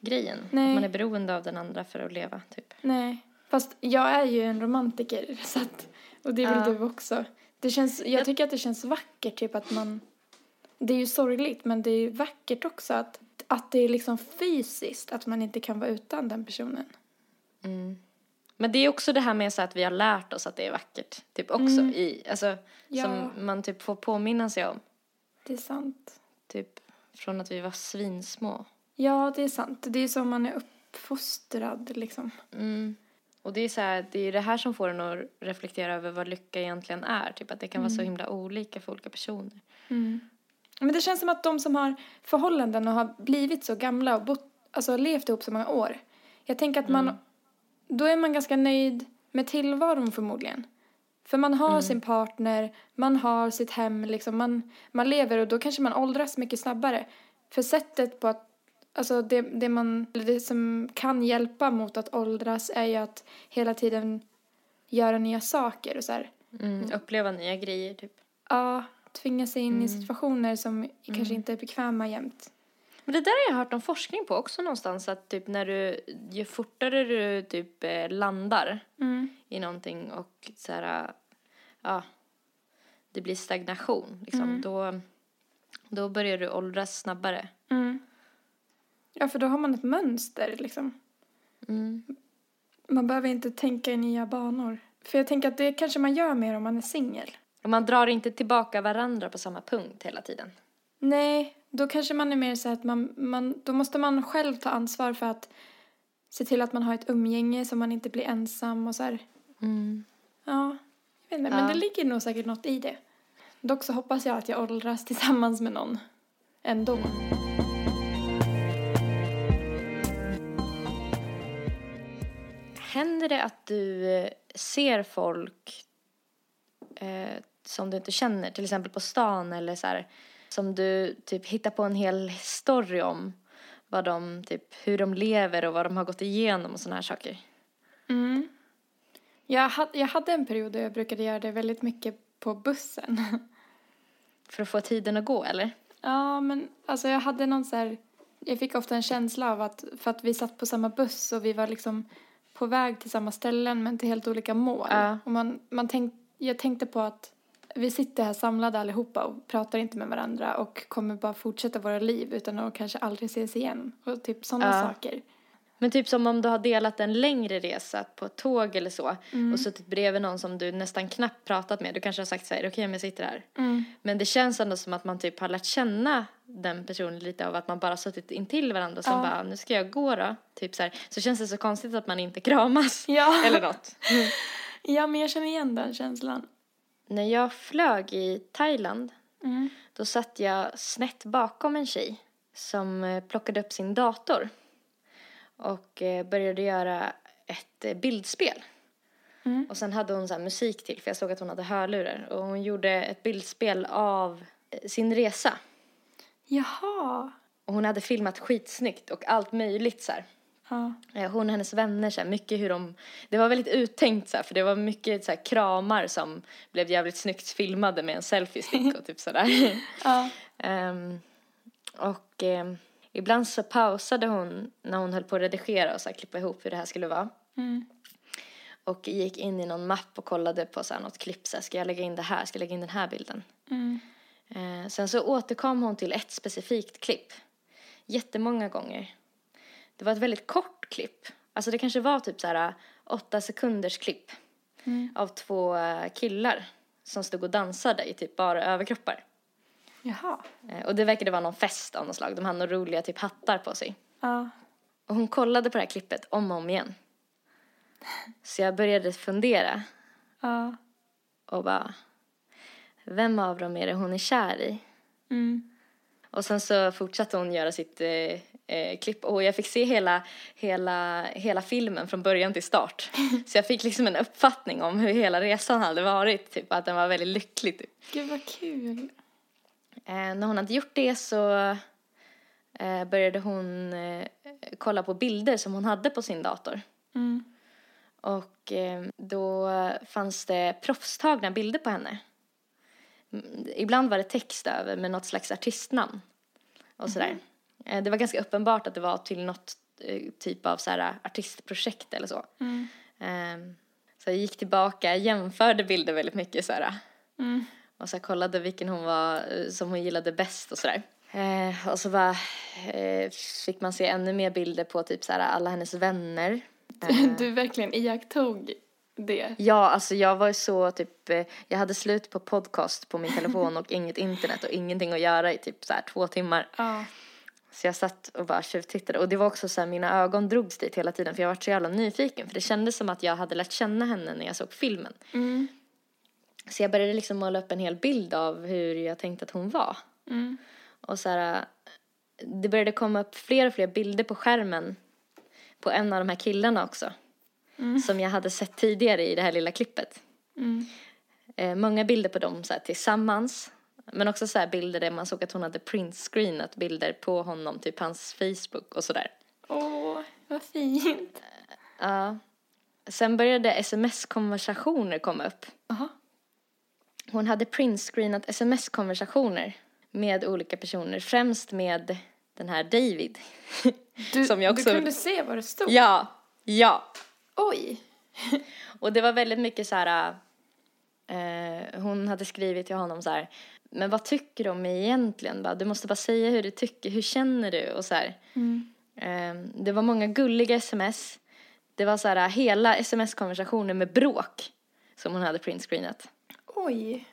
grejen. Nej. Man är beroende av den andra för att leva, typ. Nej. Fast jag är ju en romantiker så att, och det är väl Ja. du också. Det känns, jag tycker att det känns vackert typ att man, det är ju sorgligt men det är ju vackert också att, att det är liksom fysiskt att man inte kan vara utan den personen. Men det är också det här med så att vi har lärt oss att det är vackert. Typ också i, alltså, Ja. som man typ får påminna sig om. Det är sant. Typ från att vi var svinsmå. Ja, det är sant. Det är som man är uppfostrad liksom. Och det är så här, det är det här som får en att reflektera över vad lycka egentligen är. Typ att det kan vara så himla olika för olika personer. Men det känns som att de som har förhållanden och har blivit så gamla och bott, alltså levt ihop så många år. Jag tänker att man, då är man ganska nöjd med tillvaron förmodligen. För man har sin partner, man har sitt hem, liksom, man, man lever och då kanske man åldras mycket snabbare. För sättet på att, alltså det, det, man, det som kan hjälpa mot att åldras är ju att hela tiden göra nya saker och så här. Mm. Uppleva nya grejer typ. Ja, tvinga sig in i situationer som kanske inte är bekväma jämt. Men det där har jag hört om forskning på också någonstans. Att typ när du, ju fortare du typ eh, landar i någonting och så här, ja, det blir stagnation liksom. Då, då börjar du åldras snabbare. Ja, för då har man ett mönster liksom. Man behöver inte tänka i nya banor. För jag tänker att det kanske man gör mer om man är singel. Och man drar inte tillbaka varandra på samma punkt hela tiden. Nej, då kanske man är mer så att man, man, då måste man själv ta ansvar för att se till att man har ett umgänge så man inte blir ensam och så här. Ja, jag vet inte, men Ja. det ligger nog säkert något i det. Dock så hoppas jag att jag åldras tillsammans med någon ändå. Händer det att du eh, ser folk eh, som du inte känner, till exempel på stan eller så här, som du typ hittar på en hel story om vad de, typ, hur de lever och vad de har gått igenom och sådana här saker? Jag, hade, jag hade en period där jag brukade göra det väldigt mycket på bussen. för att få tiden att gå eller? Ja, men alltså jag hade någon så här, jag fick ofta en känsla av att för att vi satt på samma buss och vi var liksom på väg till samma ställen men till helt olika mål. Ja. Och man, man tänk, jag tänkte på att vi sitter här samlade allihopa och pratar inte med varandra och kommer bara fortsätta våra liv utan att kanske aldrig ses igen. Och typ sådana Ja. saker. Men typ som om du har delat en längre resa på ett tåg eller så Mm. och suttit bredvid någon som du nästan knappt pratat med. Du kanske har sagt så här, okej men jag sitter här. Mm. Men det känns ändå som att man typ har lärt känna den personen lite av att man bara suttit intill varandra och sen Ja. bara, nu ska jag gå då. Typ så här. Så känns det så konstigt att man inte kramas. Ja. Eller något. ja, men jag känner igen den känslan. När jag flög i Thailand Mm. Då satt jag snett bakom en tjej som eh, plockade upp sin dator och eh, började göra ett eh, bildspel. Mm. Och sen hade hon så musik till, för jag såg att hon hade hörlurar. Och hon gjorde ett bildspel av eh, sin resa. Jaha. Och hon hade filmat skitsnyggt och allt möjligt så här. Ja. Hon och hennes vänner, så här, mycket hur de... Det var väldigt uttänkt så här, för det var mycket så här, kramar som blev jävligt snyggt filmade med en selfie-stick och typ sådär. Ja. Ehm, och ehm, ibland så pausade hon när hon höll på att redigera och så här, klippa ihop hur det här skulle vara. Mm. Och gick in i någon mapp och kollade på så här, något klipp. Så här, ska jag lägga in det här? Ska jag lägga in den här bilden? Mm. Eh, sen så återkom hon till ett specifikt klipp. Jättemånga gånger. Det var ett väldigt kort klipp. Alltså det kanske var typ så här åtta sekunders klipp. Av två eh, killar som stod och dansade i typ bara överkroppar. Jaha. Eh, Och det verkade vara någon fest av något slag. De hade några roliga typ hattar på sig. Ja. Och hon kollade på det här klippet om och om igen. Så jag började fundera Ja. och bara, vem av dem är det hon är kär i? Mm. Och sen så fortsatte hon göra sitt eh, eh, klipp och jag fick se hela, hela, hela filmen från början till start. Så jag fick liksom en uppfattning om hur hela resan hade varit, typ att den var väldigt lycklig. Typ. Gud vad kul. Eh, när hon hade gjort det så eh, började hon eh, kolla på bilder som hon hade på sin dator. Mm. Och då fanns det proffstagna bilder på henne. Mm, Ibland var det text över med något slags artistnamn och sådär. Eh, Det var ganska uppenbart att det var till något typ av så här artistprojekt eller så. Mm. Eh, Så jag gick tillbaka, jämförde bilder väldigt mycket så här. Mm. Och så kollade vilken hon var, eh, som hon gillade bäst och sådär. Eh, och så bara, eh, fick man se ännu mer bilder på typ så här alla hennes vänner. Eh, Du verkligen iakttog det. Ja, alltså jag var ju så typ, eh, jag hade slut på podcast på min telefon och inget internet och ingenting att göra i typ så här två timmar. Ja. Så jag satt och bara tjuvtittade och det var också så här, mina ögon drogs dit hela tiden för jag var så jävla nyfiken för det kändes som att jag hade lärt känna henne när jag såg filmen. Mm. Så jag började liksom måla upp en hel bild av hur jag tänkte att hon var. Mm. Och så här, det började komma upp fler och fler bilder på skärmen på en av de här killarna också. Som jag hade sett tidigare i det här lilla klippet. Mm. Eh, många bilder på dem så här, tillsammans. Men också så här bilder där man såg att hon hade printscreenat bilder på honom, typ hans Facebook och sådär. Åh, vad fint. Ja. Sen började sms-konversationer komma upp. Jaha. Hon hade printscreenat sms-konversationer med olika personer, främst med den här David. Du, Som jag också- du kunde se vad det stod? Ja, ja. Oj. Och det var väldigt mycket så här, eh, hon hade skrivit till honom så här, men vad tycker du om mig egentligen? Bara, du måste bara säga hur du tycker, hur känner du? Och så. Mm. Eh, det var många gulliga sms. Det var så här hela sms-konversationer med bråk som hon hade printscreenat. Oj.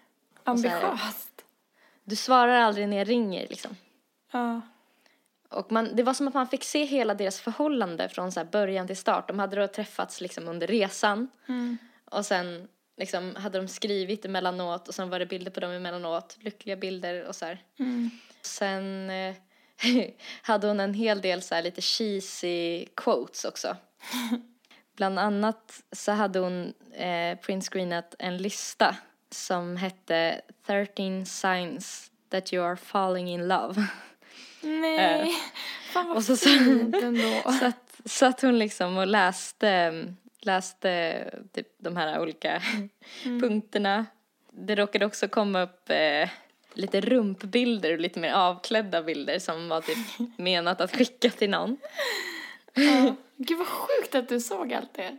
Ambitiöst. Du svarar aldrig när jag ringer liksom. Ja. Och man, det var som att man fick se hela deras förhållande från så början till start. De hade då träffats liksom under resan. Mm. Och sen liksom hade de skrivit emellanåt och sen var det bilder på dem emellanåt. Lyckliga bilder och så här. Mm. Sen eh, hade hon en hel del så lite cheesy quotes också. Bland annat så hade hon eh, printscreenat en lista som hette 13 signs that you are falling in love. Nej. Fan vad och så- fint ändå. Så att, så att hon liksom och läste, läste typ de här olika punkterna. Det råkade också komma upp eh, lite rumpbilder och lite mer avklädda bilder som var typ menat att skicka till någon. Ja. Gud vad sjukt att du såg allt det.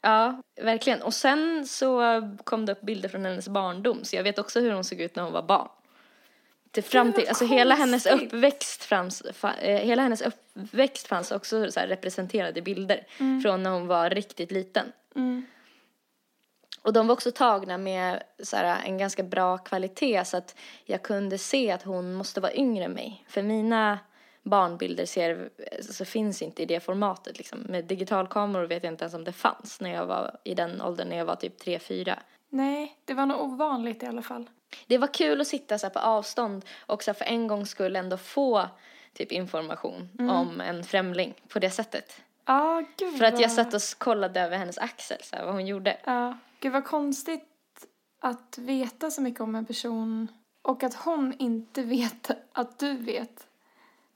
Ja, verkligen. Och sen så kom det upp bilder från hennes barndom så jag vet också hur hon såg ut när hon var barn. Till fram till, alltså hela hennes uppväxt fanns, fa, eh, hela hennes uppväxt fanns också så representerade bilder från när hon var riktigt liten. Mm. Och de var också tagna med så här, en ganska bra kvalitet så att jag kunde se att hon måste vara yngre än mig. För mina barnbilder ser, så finns inte i det formatet. Liksom. Med digitalkameror vet jag inte ens om det fanns när jag var i den åldern, när jag var typ 3-4. Nej, det var nog ovanligt i alla fall. Det var kul att sitta så på avstånd och så för en gångs skull ändå få typ information om en främling på det sättet. Ja, gud För att jag satt och kollade över hennes axel, så här, vad hon gjorde. Ja, gud vad konstigt att veta så mycket om en person och att hon inte vet att du vet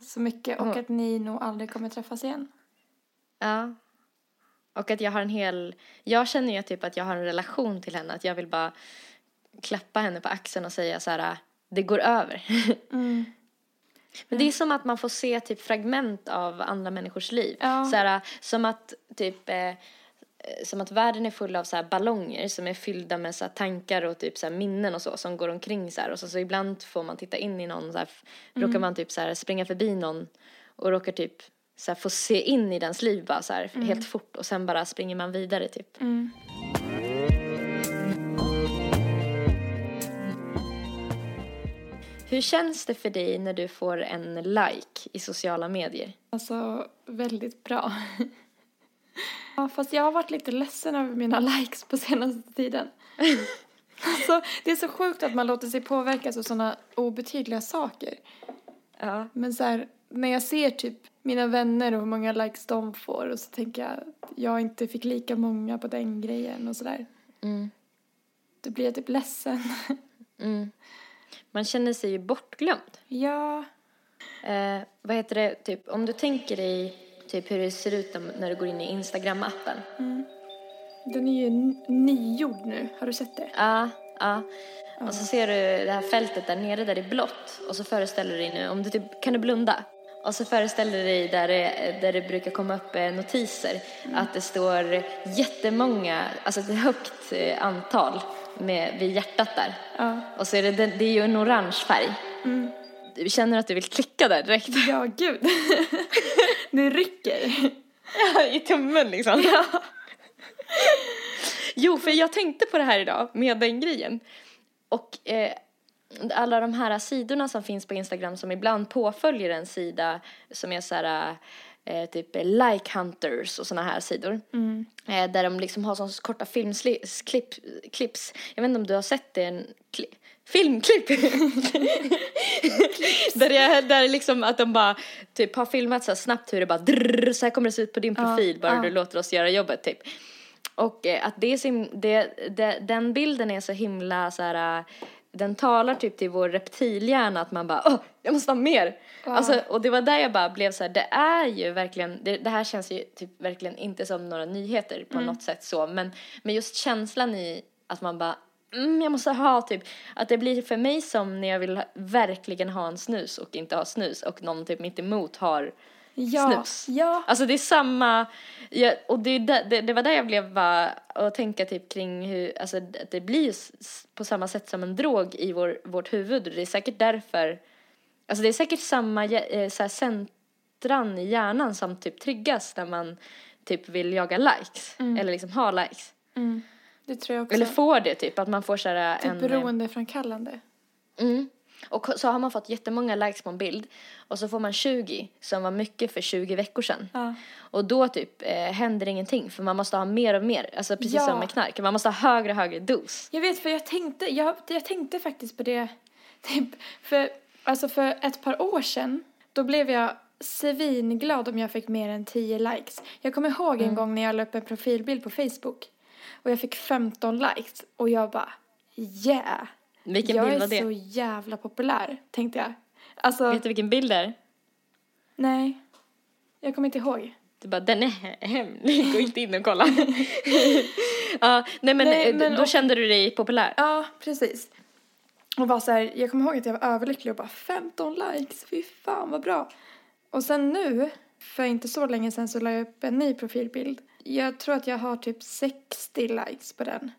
så mycket och att ni nog aldrig kommer träffas igen. Ja. Och att jag har en hel, jag känner ju typ att jag har en relation till henne, att jag vill bara klappa henne på axeln och säga så här, det går över. Mm. Men det är som att man får se typ fragment av andra människors liv. Ja. Så här, som att typ eh, som att världen är full av så här ballonger som är fyllda med så tankar och typ så minnen och så som går omkring så här och så, så ibland får man titta in i någon så här, f- råkar man typ så här springa förbi någon och råkar typ så få se in i dens liv bara så här helt fort och sen bara springer man vidare typ. Mm. Hur känns det för dig när du får en like i sociala medier? Alltså, väldigt bra. ja, fast jag har varit lite ledsen över mina likes på senaste tiden. alltså, det är så sjukt att man låter sig påverkas av sådana obetydliga saker. Ja. Men så här, när jag ser typ mina vänner och hur många likes de får och så tänker jag att jag inte fick lika många på den grejen och sådär. Mm. Då blir jag typ ledsen. Mm. Man känner sig ju bortglömd. ja, Eh, vad heter det, typ om du tänker dig typ hur det ser ut när du går in i Instagram-appen. den är ju nygjord nu. Har du sett det? Ja, ja. Och så ser du det här fältet där nere där det är blått. Och så föreställer du dig nu, om du typ, kan du blunda? Och så föreställer du dig där det, där det brukar komma upp eh, notiser. Att det står jättemånga, alltså ett högt eh, antal med, vid hjärtat där. Ja. Och så är det, det, är ju en orange färg. Du känner att du vill klicka där direkt. Ja, gud. det rycker. I tummen liksom. jo, för jag tänkte på det här idag med den grejen. Och eh, alla de här sidorna som finns på Instagram som ibland påföljer en sida som är så här eh, typ like hunters och såna här sidor. Eh, där de liksom har såna korta filmklipp, clips. Jag vet inte om du har sett det, en filmklipp. där är, där liksom att de bara typ har filmat så här snabbt hur det bara drrrr, så här kommer det se ut på din profil bara ja. du låter oss göra jobbet typ. Och eh, att det är så, det, det, den bilden är så himla så här, eh, den talar typ till vår reptilhjärna att man bara åh, jag måste ha mer. Alltså, och det var där jag bara blev så här, det är ju verkligen, det, det här känns ju typ verkligen inte som några nyheter på något sätt så, men, men just känslan i att man bara Mm, jag måste ha typ, att det blir för mig som när jag vill ha, verkligen ha en snus och inte ha snus och någon typ mitt emot har Ja. snus. Ja. Alltså det är samma, ja, och det, det, det var där jag blev bara att tänka typ kring hur, alltså att det blir på samma sätt som en drog i vår, vårt huvud och det är säkert därför, alltså det är säkert samma eh, så här, centran i hjärnan som typ triggas när man typ vill jaga likes, eller liksom ha likes. Mm. Det tror jag också. Eller får det typ, att man får så här typ en... eh, beroendeframkallande. Mm. Och så har man fått jättemånga likes på en bild och så får man 20 som var mycket för 20 veckor sedan. Ja. Och då typ eh, händer ingenting för man måste ha mer och mer, alltså precis Ja. som med knark. Man måste ha högre och högre dos. Jag vet, för jag tänkte, jag, jag tänkte faktiskt på det, typ, för, alltså för ett par år sedan, då blev jag svinglad om jag fick mer än 10 likes. Jag kommer ihåg Mm. en gång när jag la upp en profilbild på Facebook och jag fick 15 likes och jag bara, yeah! Vilken jag bild är var det? så jävla populär, tänkte jag. Alltså, Vet du vilken bild det är? nej, jag kommer inte ihåg. Du bara, den är hemlig, gå inte in och kolla. ja, nej men, Nej, men då och- kände du dig populär. Ja, precis. Och var så här, jag kommer ihåg att jag var överlycklig och bara 15 likes, fy fan vad bra. Och sen nu, för inte så länge sedan så la jag upp en ny profilbild. Jag tror att jag har typ 60 likes på den.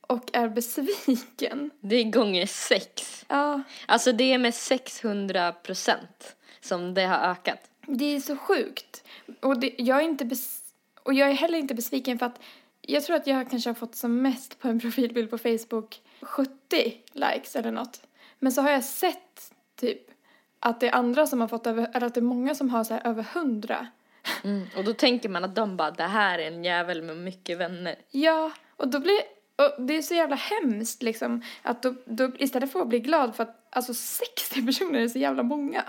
Och är besviken. Det är gånger sex. Ja, Alltså det är med 600 procent som det har ökat. det är så sjukt. Och det, jag är inte bes, och jag är heller inte besviken för att jag tror att jag kanske har fått som mest på en profilbild på Facebook 70 likes eller något. Men så har jag sett typ att det är andra som har fått över, eller att det är många som har så här över 100. Mm. Och då tänker man att de bara, det här är en jävel med mycket vänner. Ja, och då blir och det är så jävla hemskt liksom att då, då istället för att bli glad för att alltså 60 personer är så jävla många.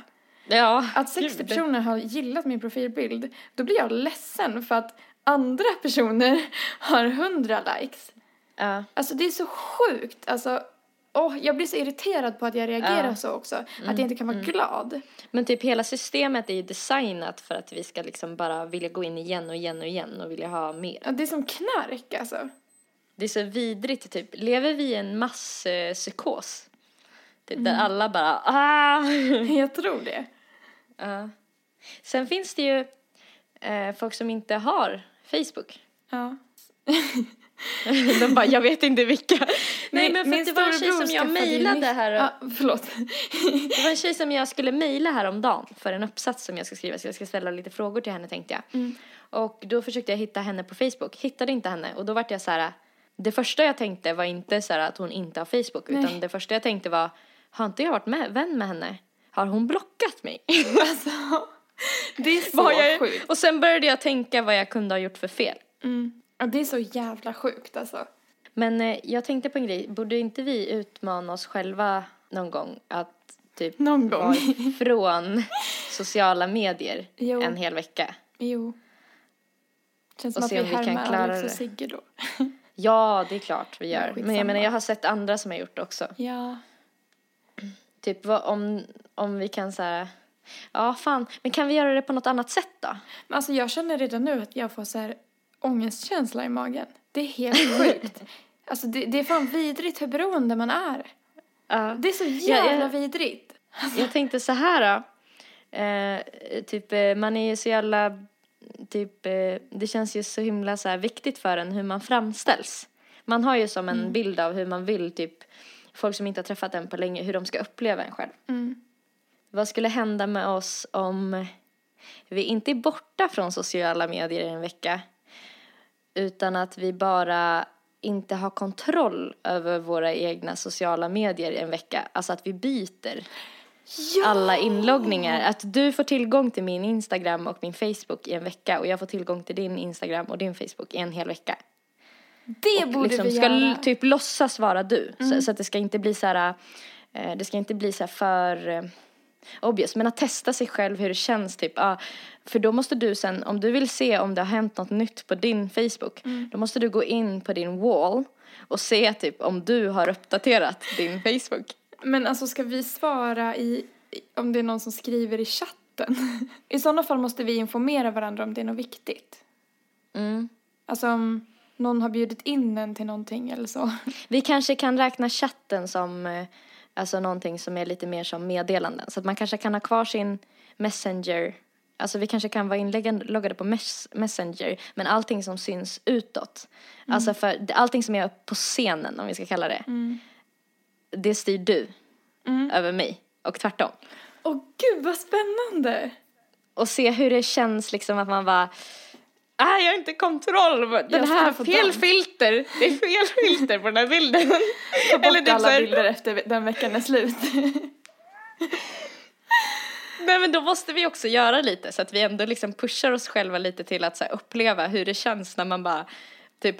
Ja, Att 60 gud. personer har gillat min profilbild, då blir jag ledsen för att andra personer har 100 likes. Ja. Alltså det är så sjukt. Alltså, åh, jag blir så irriterad på att jag reagerar Ja. Mm. så också. Att jag inte kan vara glad. Men typ hela systemet är ju designat för att vi ska liksom bara vilja gå in igen och igen och igen och vilja ha mer. Ja, Det är som knark alltså. Det är så vidrigt typ. Lever vi i en masspsykos? Typ, Där alla bara ah! Jag tror det. Ja. Sen finns det ju eh, folk som inte har Facebook. Ja. De bara, jag vet inte vilka. Nej men för min det var en tjej som jag mejlade här. Ja, förlåt. Det var en tjej som jag skulle mejla häromdagen för en uppsats som jag ska skriva. Så jag ska ställa lite frågor till henne tänkte jag. Mm. Och då försökte jag hitta henne på Facebook. Hittade inte henne. Och då vart jag så här. Det första jag tänkte var inte så här att hon inte har Facebook. Nej. Utan det första jag tänkte var. Har inte jag varit med, vän med henne? Har hon blockat mig? Alltså, det är så jag, sjukt. och sen började jag tänka vad jag kunde ha gjort för fel. Mm. Ja, det är så jävla sjukt alltså. Men eh, jag tänkte på en grej. Borde inte vi utmana oss själva någon gång att typ Någon gång. vara ifrån sociala medier Jo. en hel vecka? Jo. Känns som Och att se vi om vi kan klara Alex och. Sigge då. Ja, det är klart vi Ja, gör. Men jag menar, jag har sett andra som har gjort det också. Ja. Typ vad, om, om vi kan så här, ja fan, men kan vi göra det på något annat sätt då? Men alltså jag känner redan nu att jag får så här ångestkänsla i magen. Det är helt sjukt. Alltså det, det är fan vidrigt hur beroende man är. Ja. Det är så jävla ja. vidrigt. Jag tänkte så här då. Eh, typ, eh, man är ju så jävla, typ, eh, det känns ju så himla så här viktigt för en hur man framställs. Man har ju som en bild av hur man vill, typ, folk som inte har träffat en på länge, hur de ska uppleva en själv. Mm. Vad skulle hända med oss om vi inte är borta från sociala medier i en vecka utan att vi bara inte har kontroll över våra egna sociala medier i en vecka. Alltså att vi byter alla inloggningar. Att du får tillgång till min Instagram och min Facebook i en vecka och jag får tillgång till din Instagram och din Facebook i en hel vecka. Det Och borde liksom vi ska göra. typ låtsas vara du. Så, så att det ska inte bli så här, eh, det ska inte bli så här för eh, obvious. Men att testa sig själv hur det känns typ. Ah, för då måste du sen, om du vill se om det har hänt något nytt på din Facebook, då måste du gå in på din wall och se typ om du har uppdaterat din Facebook. Men alltså ska vi svara i, i- om det är någon som skriver i chatten? I sådana fall måste vi informera varandra om det är något viktigt. Mm. Alltså om någon har bjudit in en till någonting eller så. Vi kanske kan räkna chatten som eh, alltså någonting som är lite mer som meddelanden. Så att man kanske kan ha kvar sin Messenger. Alltså vi kanske kan vara inloggade på mes- Messenger. Men allting som syns utåt. Alltså för allting som är på scenen om vi ska kalla det. Det styr du över mig. Och tvärtom. Åh gud vad spännande! Och se hur det känns liksom att man bara Nej, jag har inte kontroll. Den Jag här, fel den. filter. Det är fel filter på den här bilden. Ta bort Eller typ så alla bilder efter den veckan är slut. Nej men då måste vi också göra lite så att vi ändå liksom pushar oss själva lite till att så uppleva hur det känns när man bara typ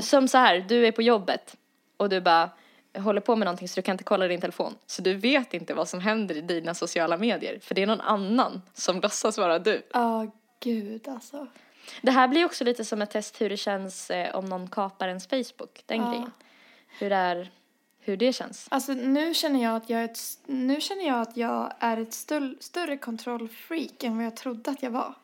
som så här, du är på jobbet och du bara håller på med någonting så du kan inte kolla din telefon. Så du vet inte vad som händer i dina sociala medier för det är någon annan som låtsas vara du. Ja, gud alltså. Det här blir också lite som ett test hur det känns eh, om någon kapar ens Facebook, den Ja. grejen. Hur det är, hur det känns. Alltså nu känner jag att jag är ett, nu känner jag att jag är ett större, större kontrollfreak än vad jag trodde att jag var.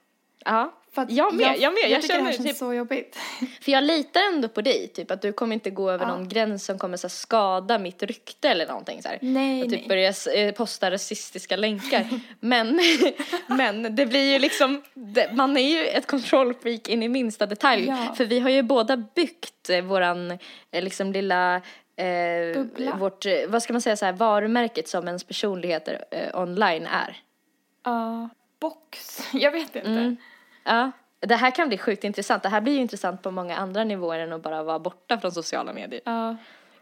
Ja, För Jag med, jag med. Jag Jag tycker det känner känns typ- så jobbigt. För jag litar ändå på dig, typ att du kommer inte gå över Ja. någon gräns som kommer så skada mitt rykte eller någonting så här. Nej, och typ nej. börja eh, posta rasistiska länkar. men, men det blir ju liksom, det, man är ju ett kontrollfreak in i minsta detalj. Ja. För vi har ju båda byggt eh, våran eh, liksom lilla eh, Bubbla. vårt, vad ska man säga så här, varumärket som ens personligheter eh, online är. Ja, box. Jag vet inte. Mm. Ja. Det här kan bli sjukt intressant. Det här blir ju intressant på många andra nivåer än att bara vara borta från sociala medier. Ja.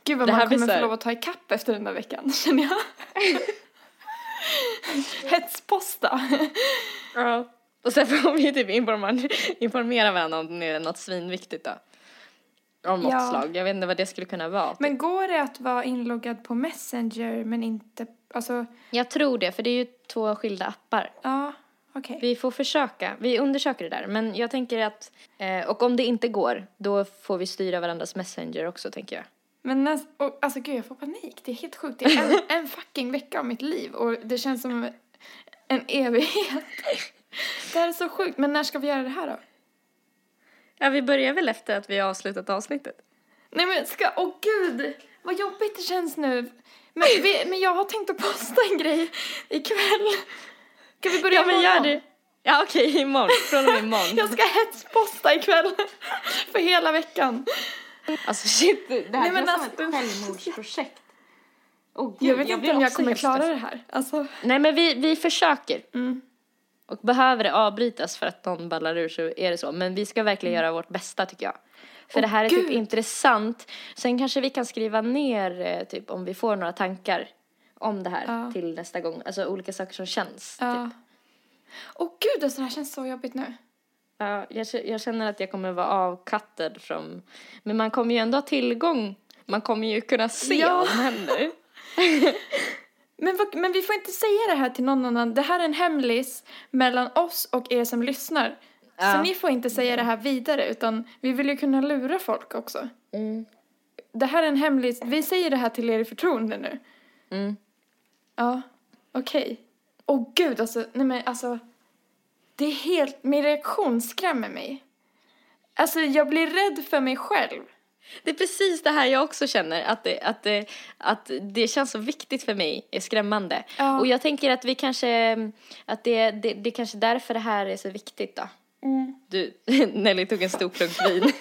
Gud vad Det man kommer få lov att ta ikapp efter den där veckan, känner jag. Hetsposta. Ja. Och sen får vi typ informera, informera varandra om det är något svinviktigt då. Om något Ja. slag. Jag vet inte vad det skulle kunna vara. Men går det att vara inloggad på Messenger men inte, alltså, Jag tror det, för det är ju två skilda appar. ja, okej. Vi får försöka. Vi undersöker det där. Men jag tänker att, eh, och om det inte går, då får vi styra varandras messenger också tänker jag. Men näst, och, alltså gud jag får panik, det är helt sjukt. Det är en, en fucking vecka av mitt liv och det känns som en evighet. Det här är så sjukt, men när ska vi göra det här då? Ja, vi börjar väl efter att vi har avslutat avsnittet. Nej men ska, åh gud, vad jobbigt det känns nu. Men, vi, men jag har tänkt att posta en grej ikväll. Ska vi börja Ja, men gör det. Ja, okej, imorgon. Från och med imorgon. Jag ska hetsposta ikväll. För hela veckan. Alltså shit, det här Nej, känns alltså- som ett självmordsprojekt. Oh, gud, Jag vet inte blir om jag kommer klara det här. Alltså, Nej, men vi, vi försöker. mm. Och behöver det avbrytas för att någon ballar ur så är det så. Men vi ska verkligen göra vårt bästa tycker jag. För Åh, det här är typ Gud. intressant. Sen kanske vi kan skriva ner eh, typ om vi får några tankar om det här Ja. till nästa gång. Alltså olika saker som känns. Typ. ja. Åh gud, alltså, det här känns så jobbigt nu. Ja, jag, jag känner att jag kommer vara avkattad från... Men man kommer ju ändå ha tillgång. Man kommer ju kunna se Ja. vad som händer. Men, men vi får inte säga det här till någon annan. Det här är en hemlis mellan oss och er som lyssnar. Så Ja. ni får inte säga det här vidare, utan vi vill ju kunna lura folk också. Mm. Det här är en hemlis. Vi säger det här till er i förtroende nu. Mm. Ja, okej. Åh gud, alltså, nej men alltså. Det är helt, min reaktion skrämmer mig. Alltså jag blir rädd för mig själv. Det är precis det här jag också känner, att det, att det, att det känns så viktigt för mig, är skrämmande. Ja. Och jag tänker att vi kanske, att det, det, det är kanske därför det här är så viktigt då. Du, Nelly tog en stor klunk vin.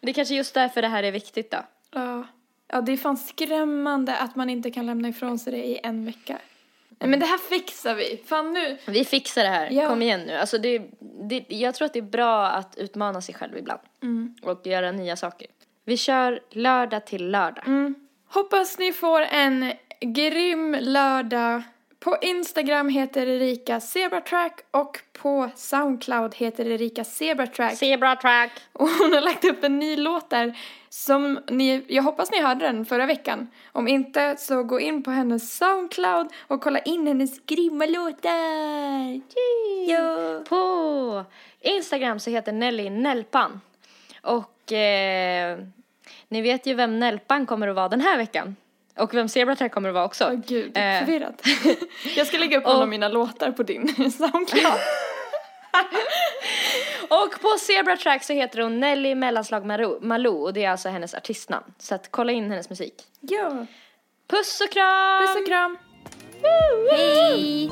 det är kanske just därför det här är viktigt då. Ja. Ja, det är fan skrämmande att man inte kan lämna ifrån sig det i en vecka. Nej men det här fixar vi. Fan nu. Vi fixar det här, Ja. kom igen nu. Alltså det, det, jag tror att det är bra att utmana sig själv ibland. Och göra nya saker. Vi kör lördag till lördag. Mm. Hoppas ni får en grym lördag. På Instagram heter Erika Zebratrack och på Soundcloud heter Erika Zebratrack. Zebra track. Och hon har lagt upp en ny låt där som ni, jag hoppas ni hörde den förra veckan. Om inte så gå in på hennes Soundcloud och kolla in hennes grymma låtar. Ja. På Instagram så heter Nelly Nelpan. Och eh, ni vet ju vem Nelpan kommer att vara den här veckan. Och vem Zebratrack kommer att vara också. Åh gud, Eh. förvirrat. jag ska lägga upp någon av mina låtar på din Soundcloud. Och på Zebratrack så heter hon Nelly mellanslag Malou och det är alltså hennes artistnamn. Så att kolla in hennes musik. ja. Puss och kram! Puss och kram. Hej!